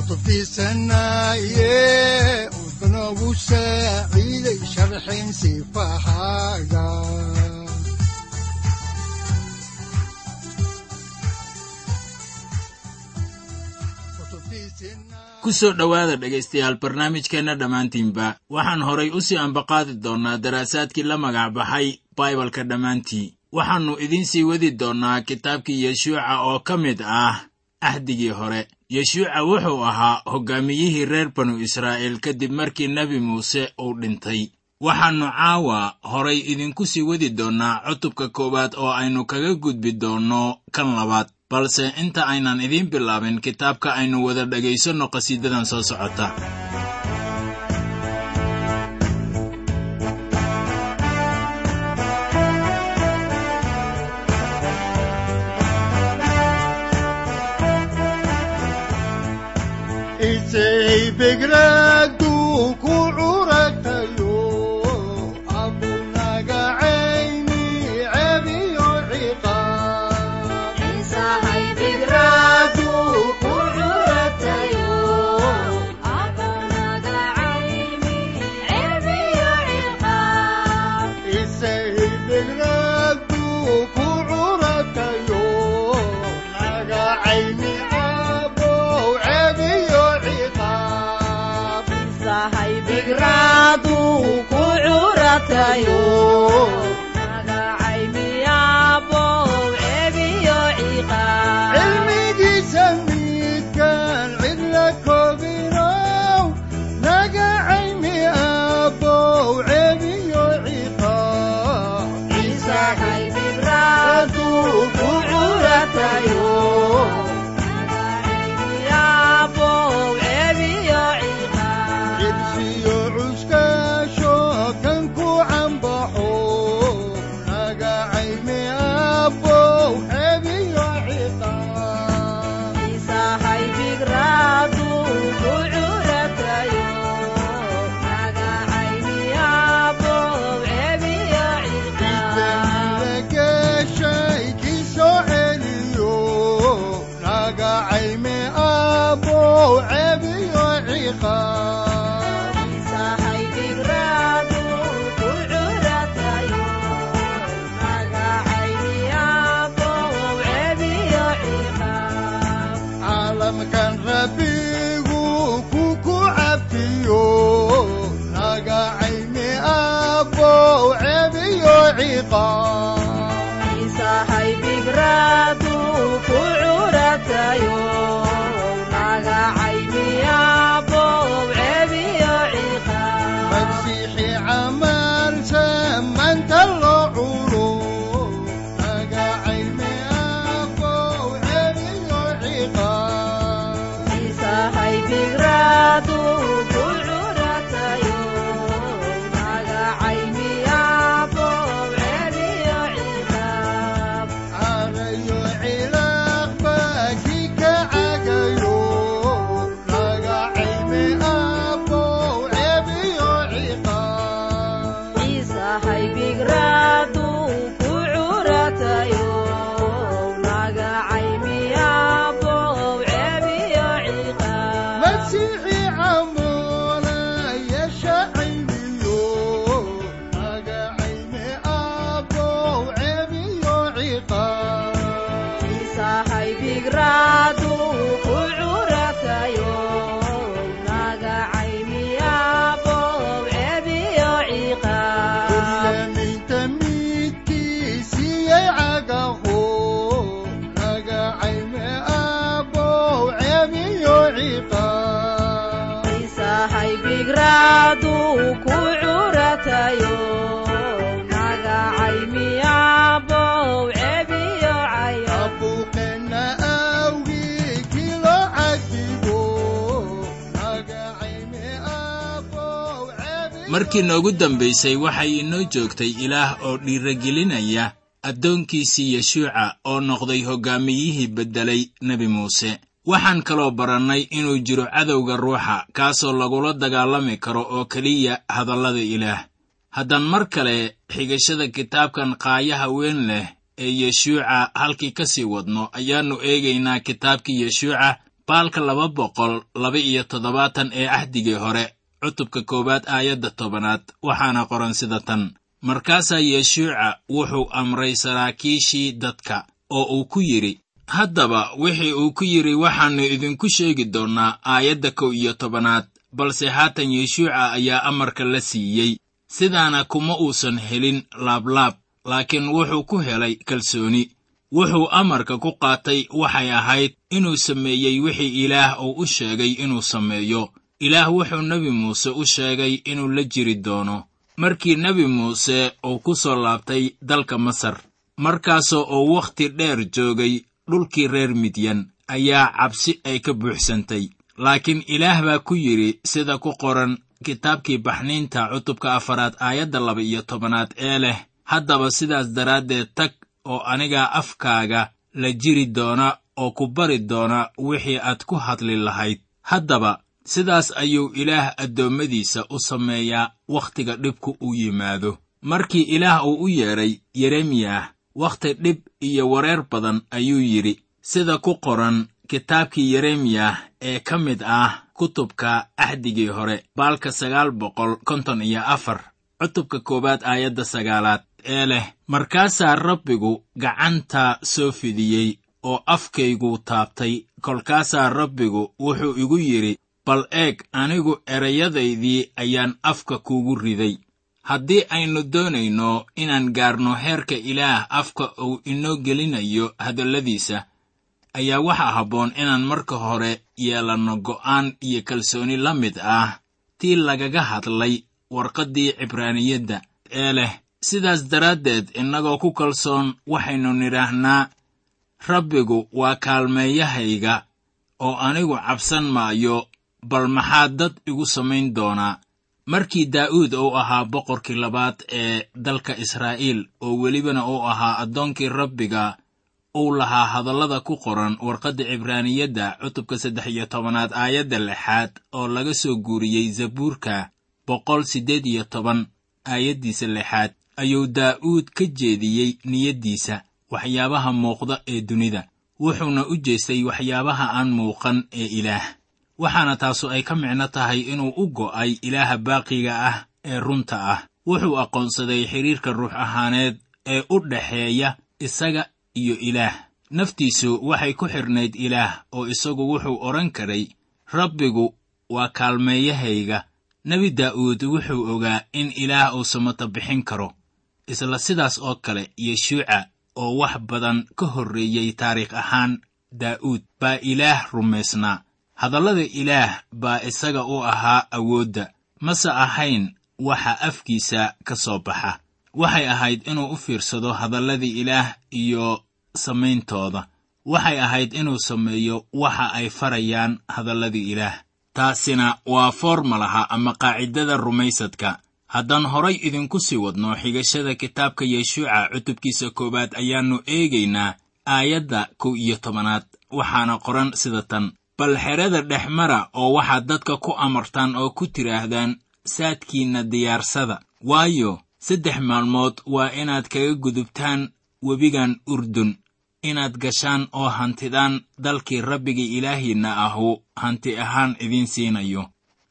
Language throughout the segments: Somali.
kutubtiisanaye udanogu saaciiday sharxin sifahaaga ku soo dhowaada dhegaystayaal barnaamijkeenna dhammaantiinba waxaan horay u sii ambaqaadi doonnaa daraasaadkii la magac baxay baibalka dhammaantii. Waxaannu idiin sii wadi doonnaa kitaabkii yeshuuca oo ka mid ah ahdigii hore yeshuuca wuxuu ahaa hoggaamiyihii reer banu israa'iil kadib markii nebi muuse uu dhintay. Waxaannu caawa horay idinku sii wadi doonnaa cutubka koowaad oo aynu kaga gudbi doonno kan labaad balse inta aynan idiin bilaabin kitaabka aynu wada dhegaysanno qhasiidadan soo socota cuskaasho qadamkan rabbigu kuku cabtiyo nagacayni abow cebiyo ciqaab markii noogu dambaysay waxay inoo joogtay ilaah oo dhiiragelinaya addoonkiisii yeshuuca oo noqday hoggaamiyihii beddelay nebi muuse. Waxaan kaloo barannay inuu jiro cadowga ruuxa kaasoo lagula dagaalami karo oo keliya hadallada ilaah. Haddaan mar kale xigashada kitaabkan qaayaha weyn leh ee yeshuuca halkii ka sii wadno ayaannu eegaynaa kitaabkii yeshuuca baalka laba boqol laba iyo toddobaatan ee ahdigii hore cutubka koowaad aayadda tobanaad waxaana qoran sida tan. Markaasaa yeshuuca wuxuu amray saraakiishii dadka oo uu ku yidhi haddaba wixii uu ku yidhi waxaannu idinku sheegi doonnaa aayadda kow iyo tobanaad balse haatan yeshuuca ayaa amarka la siiyey. Sidaana kuma uusan helin laablaab laakiin wuxuu ku helay kalsooni. Wuxuu amarka ku qaatay waxay ahayd inuu sameeyey wixii ilaah uu u sheegay inuu sameeyo ilaah wuxuu nebi muuse u sheegay inuu la jiri doono markii nebi muuse uu ku soo laabtay dalka masar. Markaasoo uu wakhti dheer joogay dhulkii reer midyan ayaa cabsi ay ka buuxsantay. Laakiin ilaah baa ku yidhi sida ku qoran kitaabkii baxniinta cutubka afaraad aayadda laba iyo tobanaad ee leh haddaba sidaas daraaddeed tag oo anigaa afkaaga la jiri doona oo ku bari doona wixii aad ku hadli lahayd. Haddaba sidaas ayuu ilaah addoommadiisa u sameeyaa wakhtiga dhibku u yimaado. Markii ilaah uu u yeedhay yeremiyah wakhti dhib iyo wareer badan ayuu yidhi sida ku qoran kitaabkii yeremiyah ee ka mid ah kutubka axdigii hore baalka sagaal boqol konton iyo afar cutubka koowaad aayadda sagaalaad ee leh markaasaa rabbigu gacanta soo fidiyey oo afkayguu taabtay kolkaasaa rabbigu wuxuu igu yidhi bal eeg anigu erayadaydii ayaan afka kuugu riday. Haddii aynu doonayno inaan gaarno heerka ilaah afka uu inoo gelinayo hadalladiisa ayaa waxaa habboon inaan marka hore yeelanno go'aan iyo kalsooni la mid ah tii lagaga hadlay warqaddii cibraaniyadda. Ee leh sidaas daraaddeed innagoo ku kalsoon waxaynu nidhaahnaa rabbigu waa kaalmeeyahayga oo anigu cabsan maayo bal maxaa dad igu samayn doonaa markii daa'uud uu ahaa boqorkii labaad ee dalka israa'iil oo welibana uu ahaa addoonkii rabbiga uu lahaa hadallada ku qoran warqadda cibraaniyadda cutubka saddex iyo tobanaad aayadda lixaad oo laga soo guuriyey zabuurka boqol siddeed iyo toban aayaddiisa lixaad. Ayuu daa'uud ka jeediyey niyaddiisa waxyaabaha muuqda ee dunida. Wuxuuna u jeestay waxyaabaha aan muuqan ee ilaah waxaana taasu ay ka micno tahay inuu u go'ay ilaaha baaqiga ah ee runta ah. Wuxuu aqoonsaday xidhiirka ruux ahaaneed ee u dhaxeeya isaga iyo ilaah. Naftiisu waxay ku xidhnayd ilaah oo isagu wuxuu odhan karay rabbigu waa kaalmeeyahayga. Nebi daa'uud wuxuu ogaa in ilaah uu samata bixin karo isla sidaas oo kale yeshuuca oo wax badan ka horreeyey taariikh ahaan daa'uud baa ilaah rumaysnaa hadallada ilaah baa isaga u ahaa awoodda. Mase ahayn waxa afkiisa ka soo baxa. Waxay ahayd inuu u fiirsado hadalladii ilaah iyo samayntooda waxay ahayd inuu sameeyo waxa ay farayaan hadalladii ilaah. Taasina waa foormalaha ama qaacidada rumaysadka. Haddaan horay idinku sii wadno xigashada kitaabka yeshuuca cutubkiisa koowaad ayaannu eegaynaa aayadda kow iyo tobanaad waxaana qoran sida tan bal xerada dhex mara oo waxaad dadka ku amartaan oo ku tidhaahdaan saadkiinna diyaarsada. Waayo saddex maalmood waa inaad kaga gudubtaan webigan urdun. Inaad gashaan oo hantidaan dalkii rabbiga ilaahiinna ahu hanti ahaan idiin siinayo.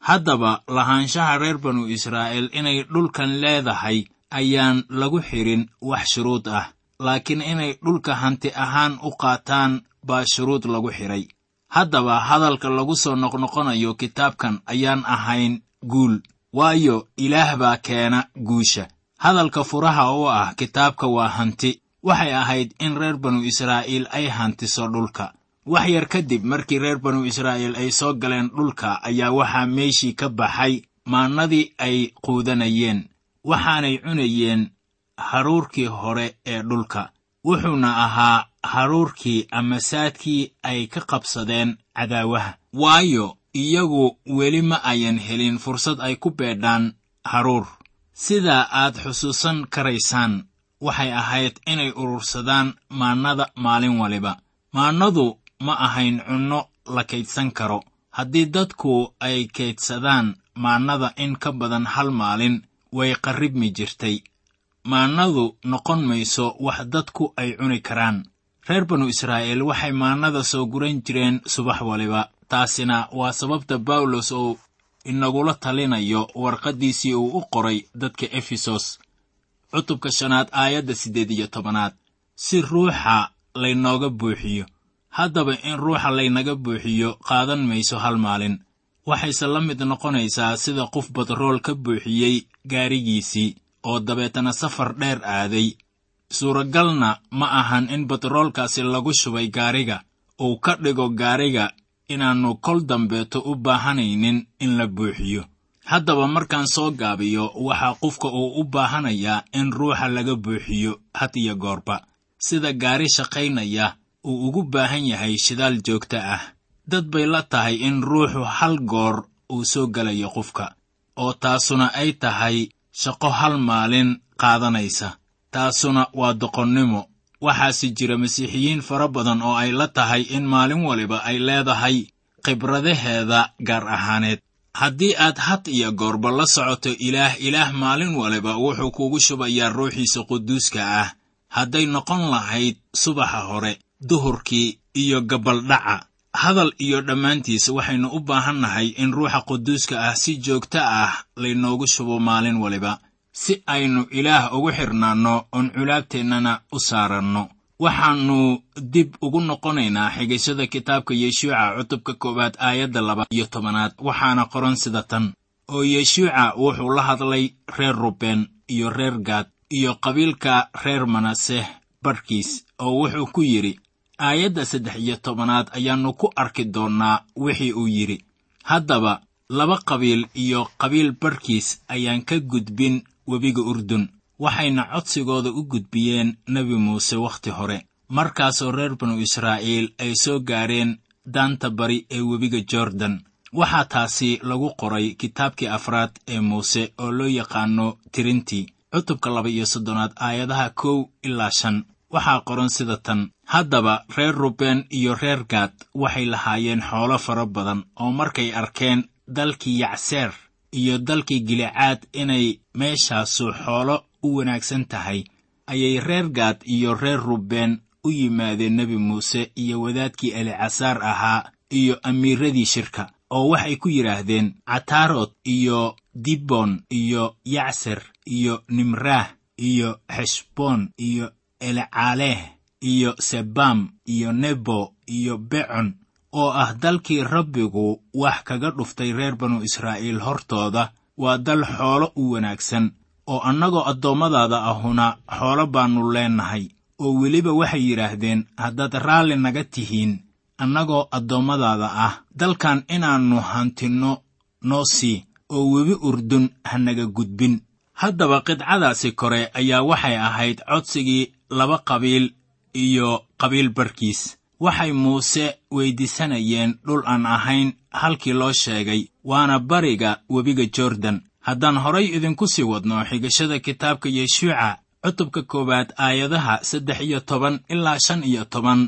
Haddaba lahaanshaha reer banu israa'iil inay dhulkan leedahay ayaan lagu xidhin wax shuruud ah laakiin inay dhulka hanti ahaan u qaataan baa shuruud lagu xidhay haddaba hadalka lagu soo noqnoqonayo kitaabkan ayaan ahayn guul waayo ilaah baa keena guusha. Hadalka furaha u ah kitaabka waa hanti. Waxay ahayd in reer banu israa'iil ay hantiso dhulka. Wax yar kadib markii reer banu israa'iil ay soo galeen dhulka ayaa waxaa meeshii ka baxay maannadii ay quudanayeen. Waxaanay cunayeen haruurkii hore ee dhulka wuxuuna ahaa haruurkii ama saadkii ay ka qabsadeen cadaawaha. Waayo iyagu weli ma ayan helin fursad ay ku beedhaan haruur. Sidaa aad xusuusan karaysaan waxay ahayd inay urursadaan maannada maalin waliba. Maannadu ma ahayn cunno la kaydsan karo. Haddii dadku ay kaydsadaan maannada in ka badan hal maalin way qarribmi jirtay maannadu noqon mayso wax dadku ay cuni karaan. Reer banu israa'iil waxay maannada soo guran jireen subax waliba. Taasina waa sababta bawlos uu inagula talinayo warqaddiisii uu u qoray dadka efesos. Cutubka shanaad aayadda siddeed iyo tobanaad. Si ruuxa laynooga buuxiyo. Haddaba in ruuxa laynaga buuxiyo qaadan mayso hal maalin. Waxayse la mid noqonaysaa sida qof batrool ka buuxiyey gaarigiisii oo dabeetana safar dheer aaday. Suuragalna ma ahan in batroolkaasi lagu shubay gaariga. Uu ka dhigo gaariga inaannu kol dambeeto u baahanaynin in la buuxiyo. Haddaba markaan soo gaabiyo waxaa qofka uu u baahanayaa in ruuxa laga buuxiyo had iyo goorba. Sida gaari shaqaynaya uu ugu baahan yahay shidaal joogto ah. Dad bay la tahay in ruuxu hal goor uu soo gelayo qofka oo taasuna ay tahay shaqo hal maalin qaadanaysa. Taasuna waa doqonnimo. Waxaase jira masiixiyiin fara badan oo ay la tahay in maalin waliba ay leedahay khibradaheeda gaar ahaaneed. Haddii aad had iyo goorba la socoto ilaah ilaah maalin waliba wuxuu kugu shubayaa ruuxiisa quduuska ah. Hadday noqon lahayd subaxa hore duhurkii iyo gabaldhaca hadal iyo dhammaantiis waxaynu u baahannahay in ruuxa quduuska ah si joogto ah laynoogu shubo maalin waliba si aynu ilaah ugu xidhnaanno oon culaabteennana u saaranno. Waxaannu dib ugu noqonaynaa xigashada kitaabka yeshuuca cutubka koowaad aayadda laba iyo tobanaad waxaana qoran sida tan. Oo yeshuuca wuxuu la hadlay reer ruben iyo reer gaad iyo qabiilka reer manaseh barhkiis oo wuxuu ku yidhi aayadda saddex iyo tobanaad ayaannu ku arki doonnaa wixii uu yidhi. Haddaba laba qabiil iyo qabiil barhkiis ayaan ka gudbin webiga urdun. Waxayna codsigooda u gudbiyeen nebi muuse wakhti hore. Markaasoo reer banu israa'iil ay soo gaareen daanta bari ee webiga jordan. Waxaa taasi lagu qoray kitaabkii afraad ee muuse oo loo yaqaanno tirintii. Cutubka laba iyo soddonaad aayadaha kow ilaa shan. Waxaa qoran sida tan haddaba reer ruben iyo reer gaad waxay lahaayeen xoolo fara badan oo markay arkeen dalkii yacseer iyo dalkii gilicaad inay meeshaasu xoolo u wanaagsan tahay ayay reer gaad iyo reer ruben u yimaadeen nebi muuse iyo wadaadkii elicasaar ahaa iyo amiiradii shirka oo waxay ku yidhaahdeen cataarod iyo dibon iyo yacser iyo nimraah iyo xeshboon iyo elcaaleh iyo sebam iyo nebo iyo becon oo ah dalkii rabbigu wax kaga dhuftay reer banu israa'iil hortooda waa dal xoolo u wanaagsan oo annagoo addoommadaada ahuna xoolo baannu leennahay oo weliba waxay yidhaahdeen haddaad raalli naga tihiin annagoo addoommadaada ah dalkan inaannu hantinno noo sii oo webi urdun hanaga gudbin. Haddaba qidcadaasi kore ayaa waxay ahayd codsigii laba qabiil iyo qabiil barkiis. Waxay muuse weyddiisanayeen dhul aan ahayn halkii loo sheegay waana bariga webiga jordan. Haddaan horay idinku sii wadno xigashada kitaabka yeshuuca cutubka koowaad aayadaha saddex iyo toban ilaa shan iyo toban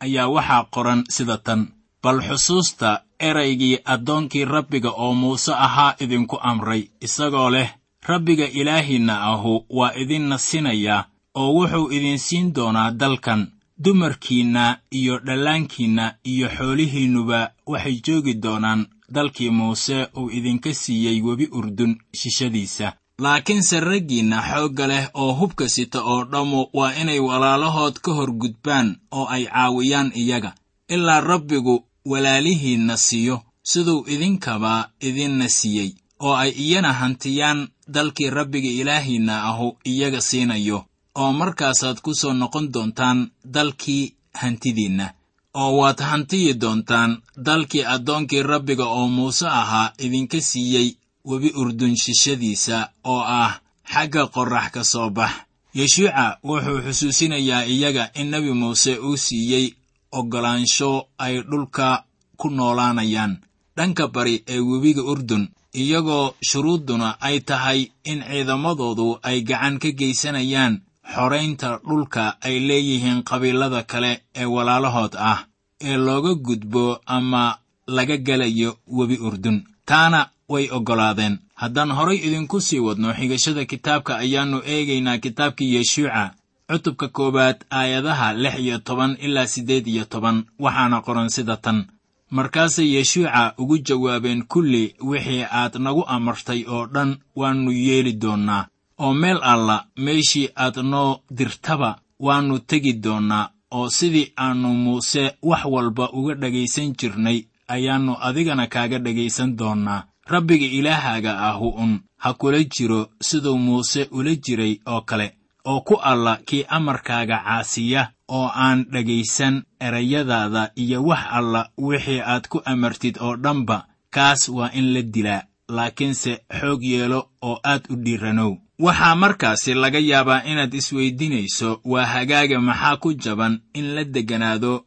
ayaa waxaa qoran sida tan. Bal xusuusta eraygii addoonkii rabbiga oo muuse ahaa idinku amray isagoo leh rabbiga ilaahiinna ahu waa idinna sinayaa oo wuxuu idin siin doonaa dalkan dumarkiinna iyo dhallaankiinna iyo xoolihiinnuba waxay joogi doonaan dalkii muuse uu idinka siiyey webi urdun shishadiisa laakiinse raggiinna xoogga leh oo hubka sita oo dhammu waa inay walaalahood ka hor gudbaan oo ay caawiyaan iyaga ilaa rabbigu walaalihiinna siiyo siduu idinkaba idinna siiyey oo ay iyana hantiyaan dalkii rabbiga ilaahiinna ahu iyaga siinayo oo markaasaad ku soo noqon doontaan dalkii hantidiinna oo waad hantiyi doontaan dalkii addoonkii rabbiga oo muuse ahaa idinka siiyey webi urdun shishadiisa oo ah xagga qorrax ka soo bax. Yeshuuca wuxuu xusuusinayaa iyaga in nebi muuse uu siiyey oggolaansho ay dhulka ku noolaanayaan. Dhanka bari ee webiga urdun iyagoo shuruudduna ay tahay in ciidamadoodu ay gacan ka geysanayaan xoraynta dhulka ay leeyihiin qabiilada kale ee walaalahood ah ee looga gudbo ama laga gelayo webi urdun. Taana way oggolaadeen haddaan horay idinku sii wadno xigashada kitaabka ayaannu eegaynaa kitaabkii yeshuuca cutubka koowaad aayadaha lix iyo toban ilaa siddeed iyo toban. Waxaana qoran sida tan. Markaasay yeshuuca ugu jawaabeen kulli wixii aad nagu amartay oo dhan waannu yeeli doonnaa oo meel alla meeshii aad noo dirtaba waannu tegi doonnaa oo sidii aannu muuse wax walba uga dhegaysan jirnay ayaannu adigana kaaga dhegaysan doonnaa. Rabbiga ilaahaaga ahu un ha kula jiro siduu muuse ula jiray oo kale oo ku alla kii amarkaaga caasiya oo aan dhegaysan erayadaada iyo wax alla wixii aad ku amartid oo dhanba kaas waa in la dilaa laakiinse xoog yeelo oo aad u dhiiranow waxaa markaasi laga yaabaa inaad isweydiinayso waa hagaaga maxaa ku jaban in la degganaado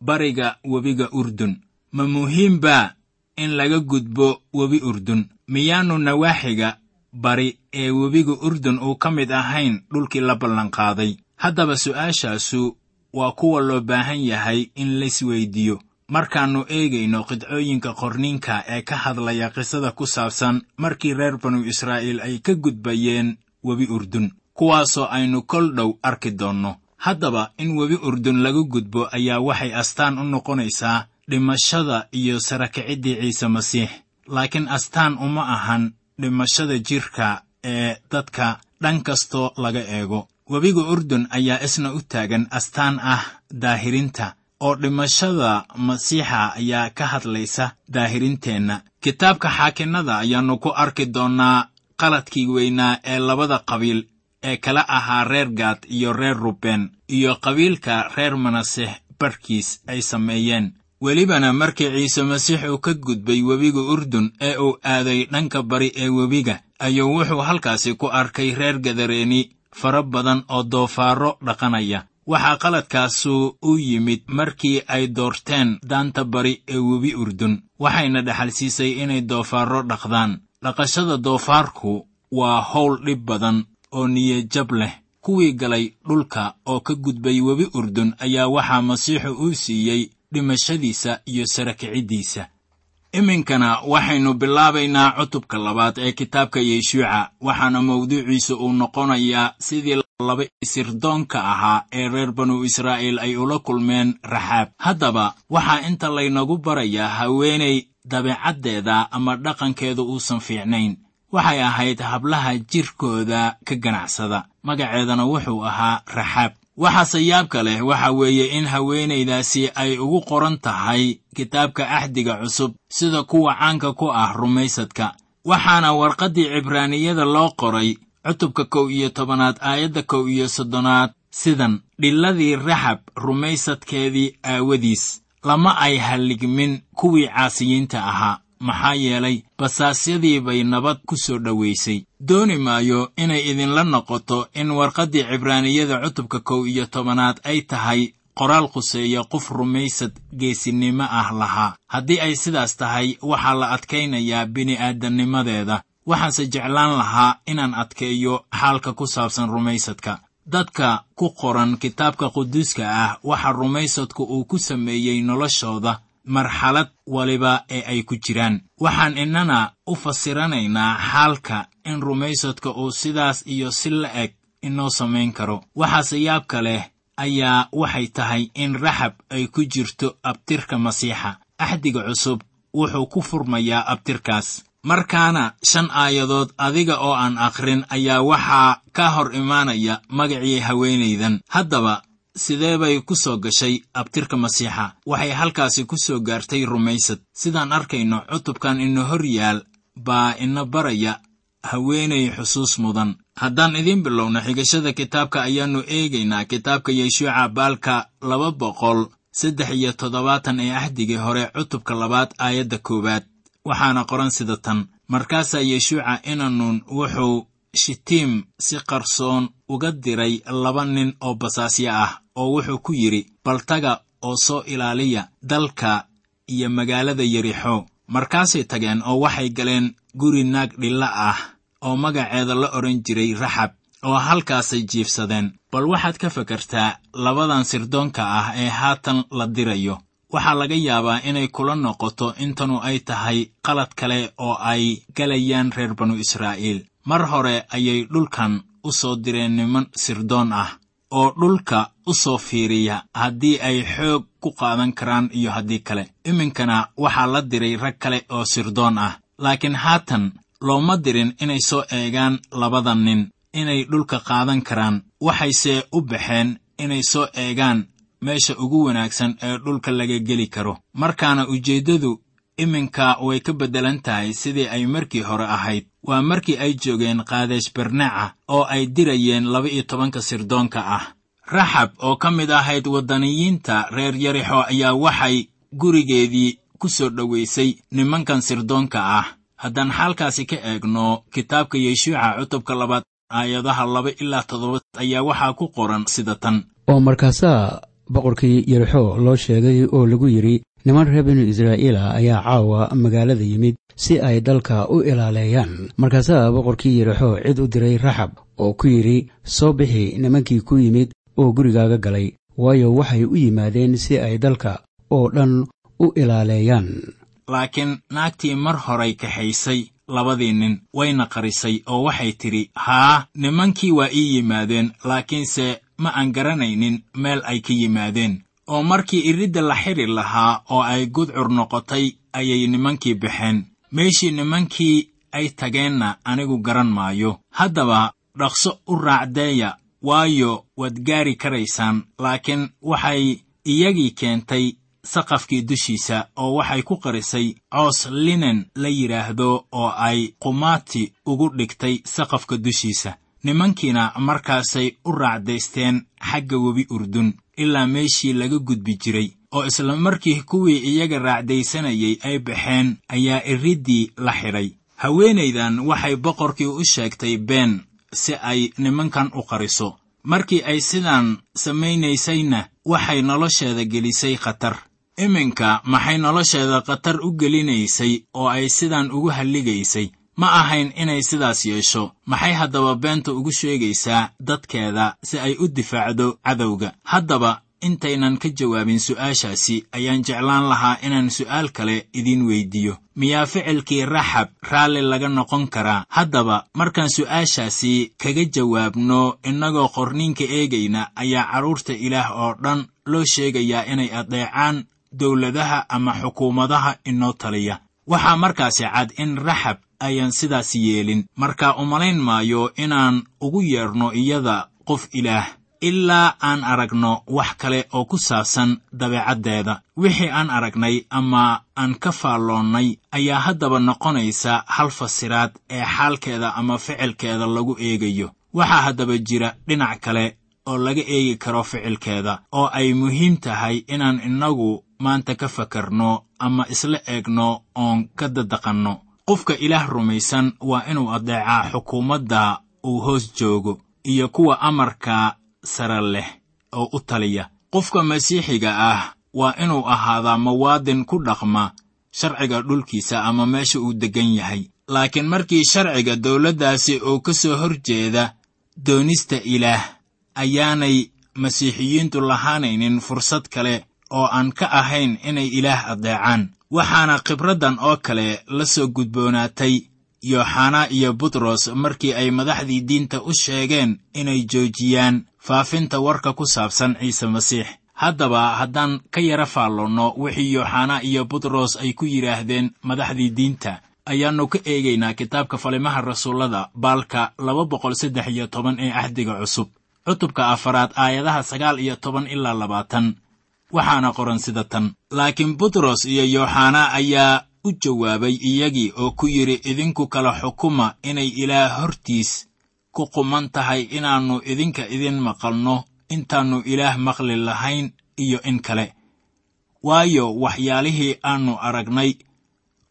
bariga webiga urdun? Ma muhiim baa in laga gudbo webi urdun? Miyaannu nawaaxiga bari ee webiga urdun uu ka mid ahayn dhulkii la ballanqaaday? Haddaba su'aashaasu waa kuwa loo baahan yahay in laisweydiiyo markaannu eegayno qidcooyinka qorniinka ee ka hadlaya qisada ku saabsan markii reer banu israa'iil ay ka gudbayeen webi urdun kuwaasoo aynu kol dhow arki doonno. Haddaba in webi urdun laga gudbo ayaa waxay astaan u noqonaysaa dhimashada iyo sarakiciddii ciise masiix. Laakiin astaan uma ahan dhimashada jidhka ee dadka dhan kastoo laga eego. Webiga urdun ayaa isna u taagan astaan ah daahirinta oo dhimashada masiixa ayaa ka hadlaysa daahirinteenna kitaabka xaakinnada ayaannu ku arki doonnaa qaladkii weynaa ee labada qabiil ee kala ahaa reer gaad iyo reer ruben iyo qabiilka reer manaseh barkiis ay sameeyeen. Welibana markii ciise masiix uu ka gudbay webiga urdun ee uu aaday dhanka bari ee webiga ayuu wuxuu halkaasi ku arkay reer gadareeni fara badan oo doofaarro dhaqanaya waxaa qaladkaasu u yimid markii ay doorteen daanta bari ee webi urdun waxayna dhaxalsiisay inay doofaarro dhaqdaan. Dhaqashada doofaarku waa howl dhib badan oo niyajab leh. Kuwii galay dhulka oo ka gudbay webi urdun ayaa waxaa masiixu uu siiyey dhimashadiisa iyo sarakiciddiisa iminkana waxaynu bilaabaynaa cutubka labaad ee kitaabka yeshuuca waxaana mawduuciisu uu noqonayaa sidii laba isirdoonka ahaa ee reer banu israa'iil ay ula kulmeen raxaab. Haddaba waxaa inta laynagu barayaa haweenay dabeecaddeeda ama dhaqankeedu uusan fiicnayn. Waxay ahayd hablaha jirkooda ka ganacsada. Magaceedana wuxuu ahaa raxaab waxaase yaabka leh waxa weeye in haweenaydaasi ay ugu qoran tahay kitaabka axdiga cusub sida kuwa caanka ku ah rumaysadka. Waxaana warqaddii cibraaniyada loo qoray cutubka kow iyo tobanaad aayadda kow iyo soddonaad sidan dhiladii raxab rumaysadkeedii aawadiis lama ay halligmin kuwii caasiyiinta ahaa maxaa yeelay basaasyadii bay nabad ku soo dhowaysay dooni maayo inay idinla noqoto in warqaddii cibraaniyada cutubka kow iyo tobanaad ay tahay qoraal khuseeya qof rumaysad geesinimo ah lahaa. Haddii ay sidaas tahay waxaa la adkaynayaa bini'aadamnimadeeda. Waxaanse jeclaan lahaa inaan adkeeyo xaalka ku saabsan rumaysadka. Dadka ku qoran kitaabka quduuska ah waxa rumaysadku uu ku sameeyey noloshooda marxalad waliba ee ay ku jiraan. Waxaan innana u fasiranaynaa xaalka in rumaysadka uu sidaas iyo si la eg inoo samayn karo. Waxaase yaabka leh ayaa waxay tahay in raxab ay ku jirto abtirka masiixa. Axdiga cusub wuxuu ku furmayaa abtirkaas. Markaana shan aayadood adiga oo aan akhrin ayaa waxaa ka hor imaanaya magacii haweenaydan. Haddaba sidee bay ku soo gashay abtirka masiixa? Waxay halkaasi ku soo gaartay rumaysad. Sidaan arkayno cutubkan ina hor yaal baa ina baraya haweenay xusuus mudan. Haddaan idiin bilowno xigashada kitaabka ayaannu eegaynaa kitaabka yeshuuca baalka laba boqol saddex iyo toddobaatan ee ahdigii hore cutubka labaad aayadda koowaad. Waxaana qoran sida tan markaasaa yeshuuca inanuun wuxuu shitiim si qarsoon uga diray laba nin oo basaasyo ah oo wuxuu ku yidhi baltaga oo soo ilaaliya dalka iyo magaalada yerixo markaasay tageen oo waxay galeen guri naag dhilla ah oo magaceeda la odhan jiray raxab oo halkaasay jiifsadeen. Bal waxaad ka fakartaa labadan sirdoonka ah ee haatan la dirayo. Waxaa laga yaabaa inay kula noqoto intanu ay tahay qalad kale oo ay galayaan reer banu israa'iil mar hore ayay dhulkan u soo direen niman sirdoon ah oo dhulka u soo fiiriya haddii ay xoog ku qaadan karaan iyo haddii kale. Iminkana waxaa la diray rag kale oo sirdoon ah laakiin haatan looma dirin inay soo eegaan labada nin. Inay dhulka qaadan karaan waxayse u baxeen inay soo eegaan meesha ugu wanaagsan ee dhulka laga geli karo. Markaana ujeeddadu iminka way ka beddelan tahay sidii ay markii hore ahayd. Waa markii ay joogeen qaadeesh barneca oo ay dirayeen laba-iyo tobanka sirdoonka ah. Raxab oo ka mid ahayd waddaniyiinta reer yarixo ayaa waxay gurigeedii ku soo dhowaysay nimankan sirdoonka ah. Haddaan xaalkaasi ka eegno kitaabka yeshuuca cutubka labaad aayadaha laba ilaa toddoba ayaa waxaa ku qoran sida tan. Oo markaasaa boqorkii yerixo loo sheegay oo lagu yidhi niman reer binu israa'iila ayaa caawa magaalada yimid si ay dalka u ilaaleeyaan. Markaasaa boqorkii yerixo cid u diray raxab oo ku yidhi soo bixi nimankii ku yimid oo gurigaaga galay. Waayo waxay u yimaadeen si ay dalka oo dhan u ilaaleeyaan. Laakiin naagtii mar horay kaxaysay labadii nin wayna qarisay oo waxay tidhi haa nimankii waa ii yimaadeen laakiinse ma aan garanaynin meel ay ka yimaadeen oo markii iridda la xidhi lahaa oo ay gudcur noqotay ayay nimankii baxeen meeshii nimankii ay tageenna anigu garan maayo. Haddaba dhaqso u raacdeeya waayo waad gaari karaysaan laakiin waxay iyagii keentay saqafkii dushiisa oo waxay ku qarisay coos linen la yidhaahdo oo ay qumaati ugu dhigtay saqafka dushiisa nimankiina markaasay u raacdaysteen xagga webi urdun ilaa meeshii laga gudbi jiray oo isla markii kuwii iyaga raacdaysanayay ay baxeen ayaa iriddii la xidhay haweenaydan waxay boqorkii u sheegtay been si ay nimankan u qariso. Markii ay sidaan samaynaysayna waxay nolosheeda gelisay khatar. Iminka maxay nolosheeda khatar u gelinaysay oo ay sidaan ugu halligaysay ma ahayn inay sidaas yeesho. Maxay haddaba beenta ugu sheegaysaa dadkeeda si ay u difaacdo cadowga? Haddaba intaynan ka jawaabin su'aashaasi ayaan jeclaan lahaa inaan su'aal kale idiin weyddiiyo miyaa ficilkii raxab raalli laga noqon karaa? Haddaba markaan su'aashaasi kaga jawaabno innagoo qorniinka eegayna ayaa carruurta ilaah oo dhan loo sheegayaa inay adeecaan dowladaha ama xukuumadaha inoo taliya. Waxaa markaasi cad in raxab ayaan sidaas yeelin. Marka umalayn maayo inaan ugu yeedhno iyada qof ilaah ilaa aan aragno wax kale oo ku saabsan dabeecaddeeda. Wixii aan aragnay ama aan ka faalloonnay ayaa haddaba noqonaysa hal fasiraad ee xaalkeeda ama ficilkeeda lagu eegayo. Waxaa haddaba jira dhinac kale oo laga eegi karo ficilkeeda oo ay muhiim tahay inaan innagu maanta ka fakarno ama isla eegno oon ka dadaqanno qofka ilaah rumaysan waa inuu adeecaa xukuumadda uu hoos joogo iyo kuwa amarka sare leh oo u taliya. Qofka masiixiga ah waa inuu ahaadaa muwaadin ku dhaqma sharciga dhulkiisa ama meesha uu deggan yahay. Laakiin markii sharciga dowladdaasi uu ka soo hor jeeda doonista ilaah ayaanay masiixiyiintu lahaanaynin fursad kale oo aan ka ahayn inay ilaah addeecaan waxaana khibraddan oo kale la soo gudboonaatay yooxanaa iyo butros markii ay madaxdii diinta u sheegeen inay joojiyaan faafinta warka ku saabsan ciise masiix. Haddaba haddaan ka yara faalloonno wixii yooxanaa iyo butros ay ku yidhaahdeen madaxdii diinta ayaannu ka eegaynaa kitaabka falimaha rasuullada baalka laba boqol saddex iyo toban ee ahdiga cusub cutubka afaraad aayadaha sagaal iyo toban ilaa labaatan waxaana qoran sida tan. Laakiin butros iyo yooxanaa ayaa u jawaabay iyagii oo ku yidhi idinku kala xukuma inay ilaah hortiis ku quman tahay inaannu idinka idin maqalno intaannu ilaah maqli lahayn iyo in kale. Waayo waxyaalihii aannu aragnay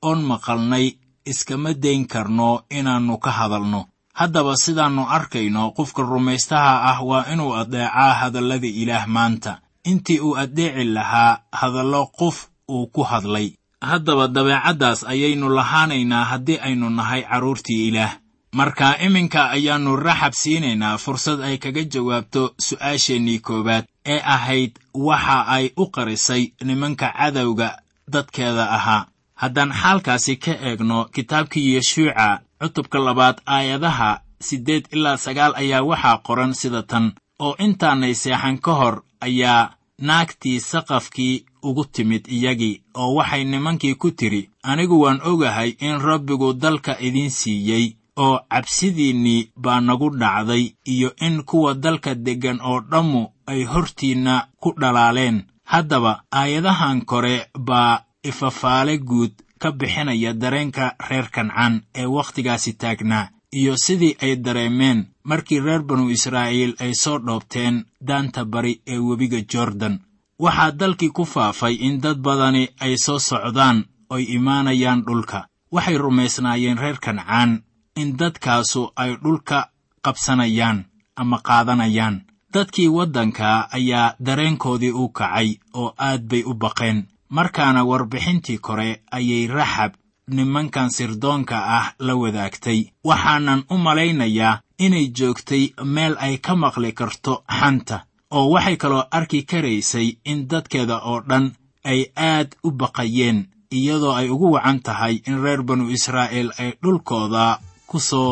oon maqalnay iskama dayn karno inaannu ka hadalno. Haddaba sidaannu arkayno qofka rumaystaha ah waa inuu addeecaa hadallada ilaah maanta intii uu addeeci lahaa hadallo qof uu ku hadlay. Haddaba dabeecaddaas ayaynu lahaanaynaa haddii aynu nahay carruurtii ilaah. Marka iminka ayaannu raxab siinaynaa fursad ay kaga jawaabto su'aasheennii koowaad ee ahayd waxa ay u qarisay nimanka cadowga dadkeeda ahaa. Haddaan xaalkaasi ka eegno kitaabkii yeshuuca cutubka labaad aayadaha siddeed ilaa sagaal ayaa waxaa qoran sida tan. Oo intaanay seexan ka hor ayaa naagtii saqafkii ugu timid iyagii oo waxay nimankii ku tidhi anigu waan ogahay in rabbigu dalka idiin siiyey oo cabsidiinnii baa nagu dhacday iyo in kuwa dalka deggan oo dhammu ay hortiinna ku dhalaaleen. Haddaba aayadahan kore baa ifafaale guud ka bixinaya dareenka reer kancaan ee wakhtigaasi taagnaa iyo sidii ay dareemeen markii reer banu israa'iil ay soo dhoobteen daanta bari ee webiga jordan. Waxaa dalkii ku faafay in dad badani ay soo socdaan oy imaanayaan dhulka. Waxay rumaysnaayeen reer kancaan in dadkaasu ay dhulka qabsanayaan ama qaadanayaan. Dadkii waddanka ayaa dareenkoodii u kacay oo aad bay u baqeen. Markaana warbixintii kore ayay raxab nimankan sirdoonka ah la wadaagtay. Waxaanan u malaynayaa inay joogtay meel ay ka maqli karto xanta oo waxay kaloo arki karaysay in dadkeeda oo dhan ay aad u baqayeen iyadoo ay ugu wacan tahay in reer banu israa'iil ay dhulkooda ku soo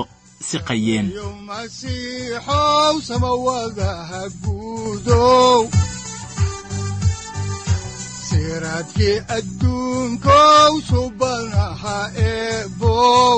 siqayeen. Siraadkii adduunkow subanaha eebow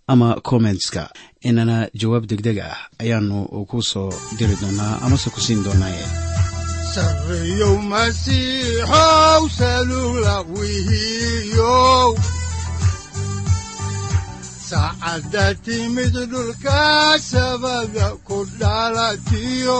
ama kommentska inana jawaab degdeg ah ayaanu ku soo diri doonaa amase ku siin doonaaye sareyow masiixow timid dhulka sabada ku dhalatiyo